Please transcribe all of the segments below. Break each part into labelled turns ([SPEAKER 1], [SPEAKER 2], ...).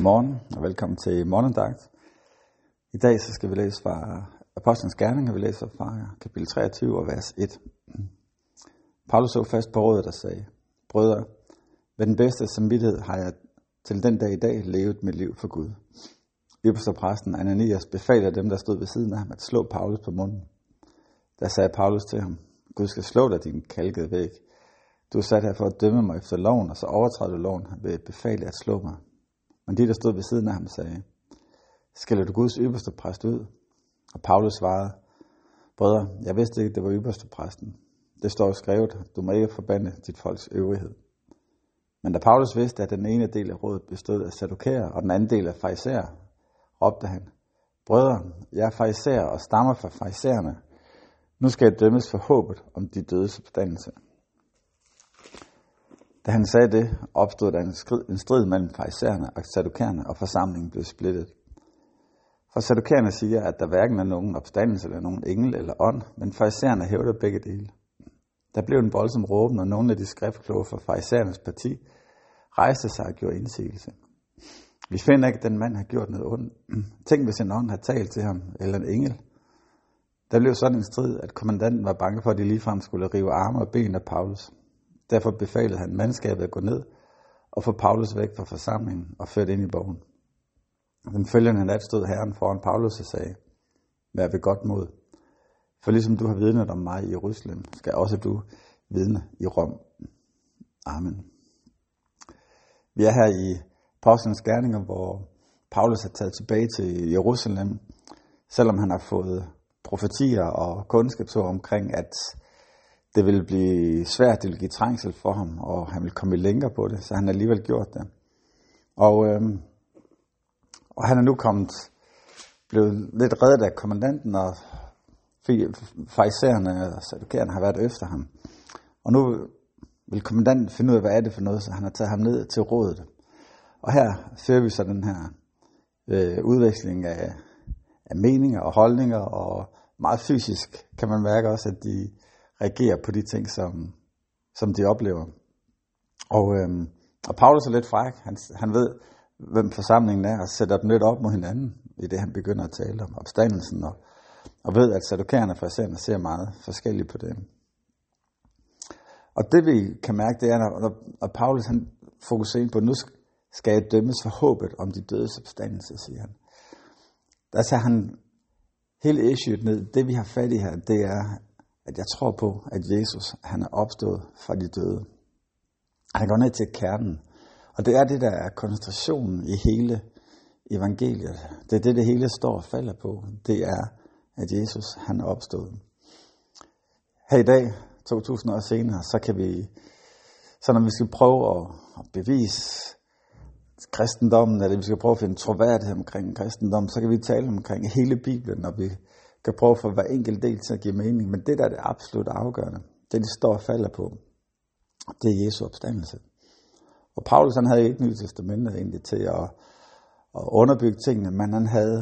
[SPEAKER 1] Morgen og velkommen til morgendagt. I dag så skal vi læse fra Apostlenes Gerninger, vi læser fra kapitel 23 og vers 1. Paulus så fast på rådet og sagde, Brødre, ved den bedste samvittighed har jeg til den dag i dag levet mit liv for Gud. præsten Ananias befaler dem, der stod ved siden af ham, at slå Paulus på munden. Der sagde Paulus til ham, Gud skal slå dig din kalkede væg. Du er sat her for at dømme mig efter loven, og så overtræder du loven ved at befale at slå mig. Men de, der stod ved siden af ham, sagde, skal du Guds ypperste præst ud? Og Paulus svarede, Brødre, jeg vidste ikke, det var ypperste præsten. Det står skrevet, du må ikke forbande dit folks øvrighed. Men da Paulus vidste, at den ene del af rådet bestod af sadukærer, og den anden del af fariserer, råbte han, Brødre, jeg er fariserer og stammer fra farisæerne. Nu skal jeg dømmes for håbet om de døde opstandelse. Da han sagde det, opstod der en strid mellem farisæerne og sadukærerne, og forsamlingen blev splittet. For sadukærerne siger, at der hverken er nogen opstandelse eller nogen engel eller ånd, men farisæerne hævder begge dele. Der blev en voldsom råben, og nogle af de skriftkloge fra farisæernes parti rejste sig og gjorde indsigelse. Vi finder ikke, at den mand har gjort noget ondt. Tænk, hvis en ånd har talt til ham, eller en engel. Der blev sådan en strid, at kommandanten var bange for, at de ligefrem skulle rive arme og ben af Paulus. Derfor befalede han mandskabet at gå ned og få Paulus væk fra forsamlingen og ført ind i borgen. Den følgende nat stod Herren foran Paulus og sagde, Vær ved godt mod, for ligesom du har vidnet om mig i Jerusalem, skal også du vidne i Rom. Amen. Vi er her i Apostlenes Gerninger, hvor Paulus er taget tilbage til Jerusalem, selvom han har fået profetier og kundskabsord omkring, at det ville blive svært, det ville give trængsel for ham, og han ville komme længere på det, så han har alligevel gjort det. Og, øhm, og han er nu kommet, blevet lidt reddet af kommandanten, og farisæerne og altså, sadukærerne har været efter ham. Og nu vil kommandanten finde ud af, hvad er det for noget, så han har taget ham ned til rådet. Og her fører vi så den her øh, udveksling af, af meninger og holdninger, og meget fysisk kan man mærke også, at de reagerer på de ting, som, som de oplever. Og, øhm, og Paulus er lidt fræk. Han, han ved, hvem forsamlingen er, og sætter dem lidt op mod hinanden, i det han begynder at tale om opstandelsen, og, og ved, at sadokærerne for eksempel ser meget forskelligt på det. Og det vi kan mærke, det er, når, når Paulus han fokuserer på, at nu skal jeg dømmes for håbet om de døde opstandelse, siger han. Der tager han hele issueet ned. Det vi har fat i her, det er, at jeg tror på, at Jesus han er opstået fra de døde. Han går ned til kernen. Og det er det, der er koncentrationen i hele evangeliet. Det er det, det hele står og falder på. Det er, at Jesus han er opstået. Her i dag, 2000 år senere, så kan vi, så når vi skal prøve at, at bevise kristendommen, eller vi skal prøve at finde troværdighed omkring kristendommen, så kan vi tale omkring hele Bibelen, når vi kan prøve for hver enkelt del til at give mening. Men det, der er det absolut afgørende, det de står og falder på, det er Jesu opstandelse. Og Paulus han havde ikke Nye Testamentet egentlig til at, at underbygge tingene, men han havde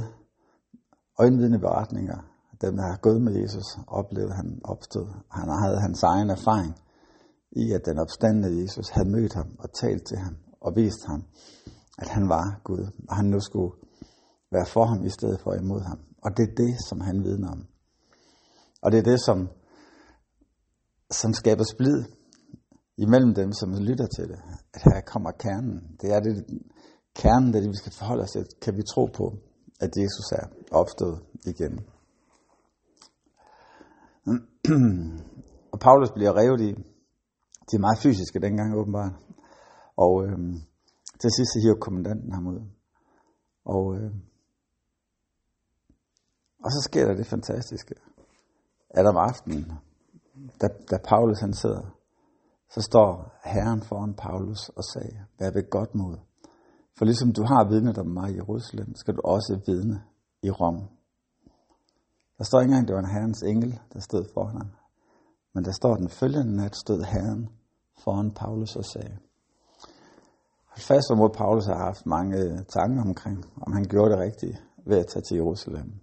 [SPEAKER 1] øjenvidende beretninger. Dem, der har gået med Jesus, oplevede han opstod. Han havde hans egen erfaring i, at den opstandende Jesus havde mødt ham og talt til ham og vist ham, at han var Gud, og han nu skulle være for ham i stedet for imod ham. Og det er det, som han vidner om. Og det er det, som, som skaber splid imellem dem, som lytter til det. At her kommer kernen. Det er det, kernen, det er det, vi skal forholde os til. Kan vi tro på, at Jesus er opstået igen? og Paulus bliver revet i. De er meget fysiske dengang åbenbart. Og øhm, til sidst så hiver kommandanten ham ud. Og øh, og så sker der det fantastiske, at om aftenen, da, da Paulus han sidder, så står Herren foran Paulus og sagde, vær ved godt mod. For ligesom du har vidnet om mig i Jerusalem, skal du også vidne i Rom. Der står ikke engang, det var en herrens engel, der stod foran ham. Men der står, den følgende nat stod Herren foran Paulus og sagde. Hold fast mod Paulus har haft mange tanker omkring, om han gjorde det rigtigt ved at tage til Jerusalem.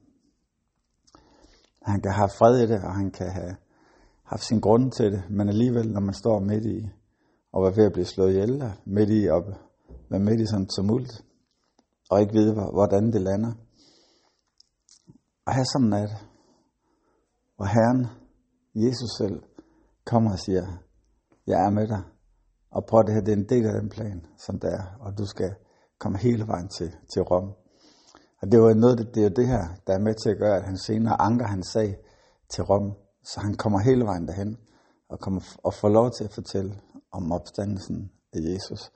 [SPEAKER 1] Han kan have fred i det, og han kan have haft sin grund til det, men alligevel, når man står midt i og være ved at blive slået ihjel, midt i at være midt i sådan tumult, og ikke vide, hvordan det lander. Og have sådan en nat, hvor Herren, Jesus selv, kommer og siger, jeg er med dig, og prøv det her, det er en del af den plan, som der er, og du skal komme hele vejen til, til Rom. Og det er noget, det, det er jo det her, der er med til at gøre, at han senere anker hans sag til Rom, så han kommer hele vejen derhen, og, kommer, og får lov til at fortælle om opstandelsen af Jesus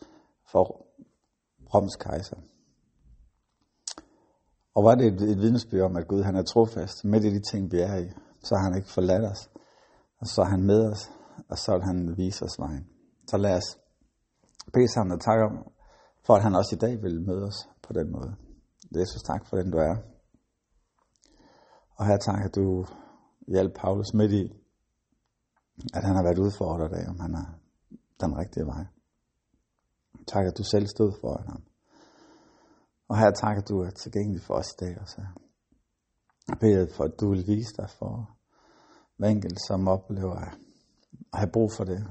[SPEAKER 1] for Roms kejser. Og var det et, et vidnesbyrd om, at Gud han er trofast midt i de ting, vi er i, så har han ikke forladt os, og så er han med os, og så vil han vise os vejen. Så lad os bede sammen og takke om, for at han også i dag vil møde os på den måde. Jesus, tak for den du er. Og her tak, at du hjælp Paulus midt i, at han har været udfordret af, om han er den rigtige vej. Tak, at du selv stod for ham. Og her tak, at du er tilgængelig for os i dag også. Jeg beder for, at du vil vise dig for hver enkelt, som oplever at have brug for det.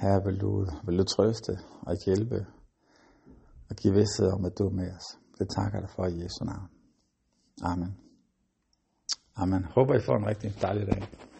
[SPEAKER 1] Her vil du, vil du trøste og hjælpe og give vidsthed om, at du er med os. Det takker dig for i Jesu navn. Amen. Amen. Håber I får en rigtig dejlig dag.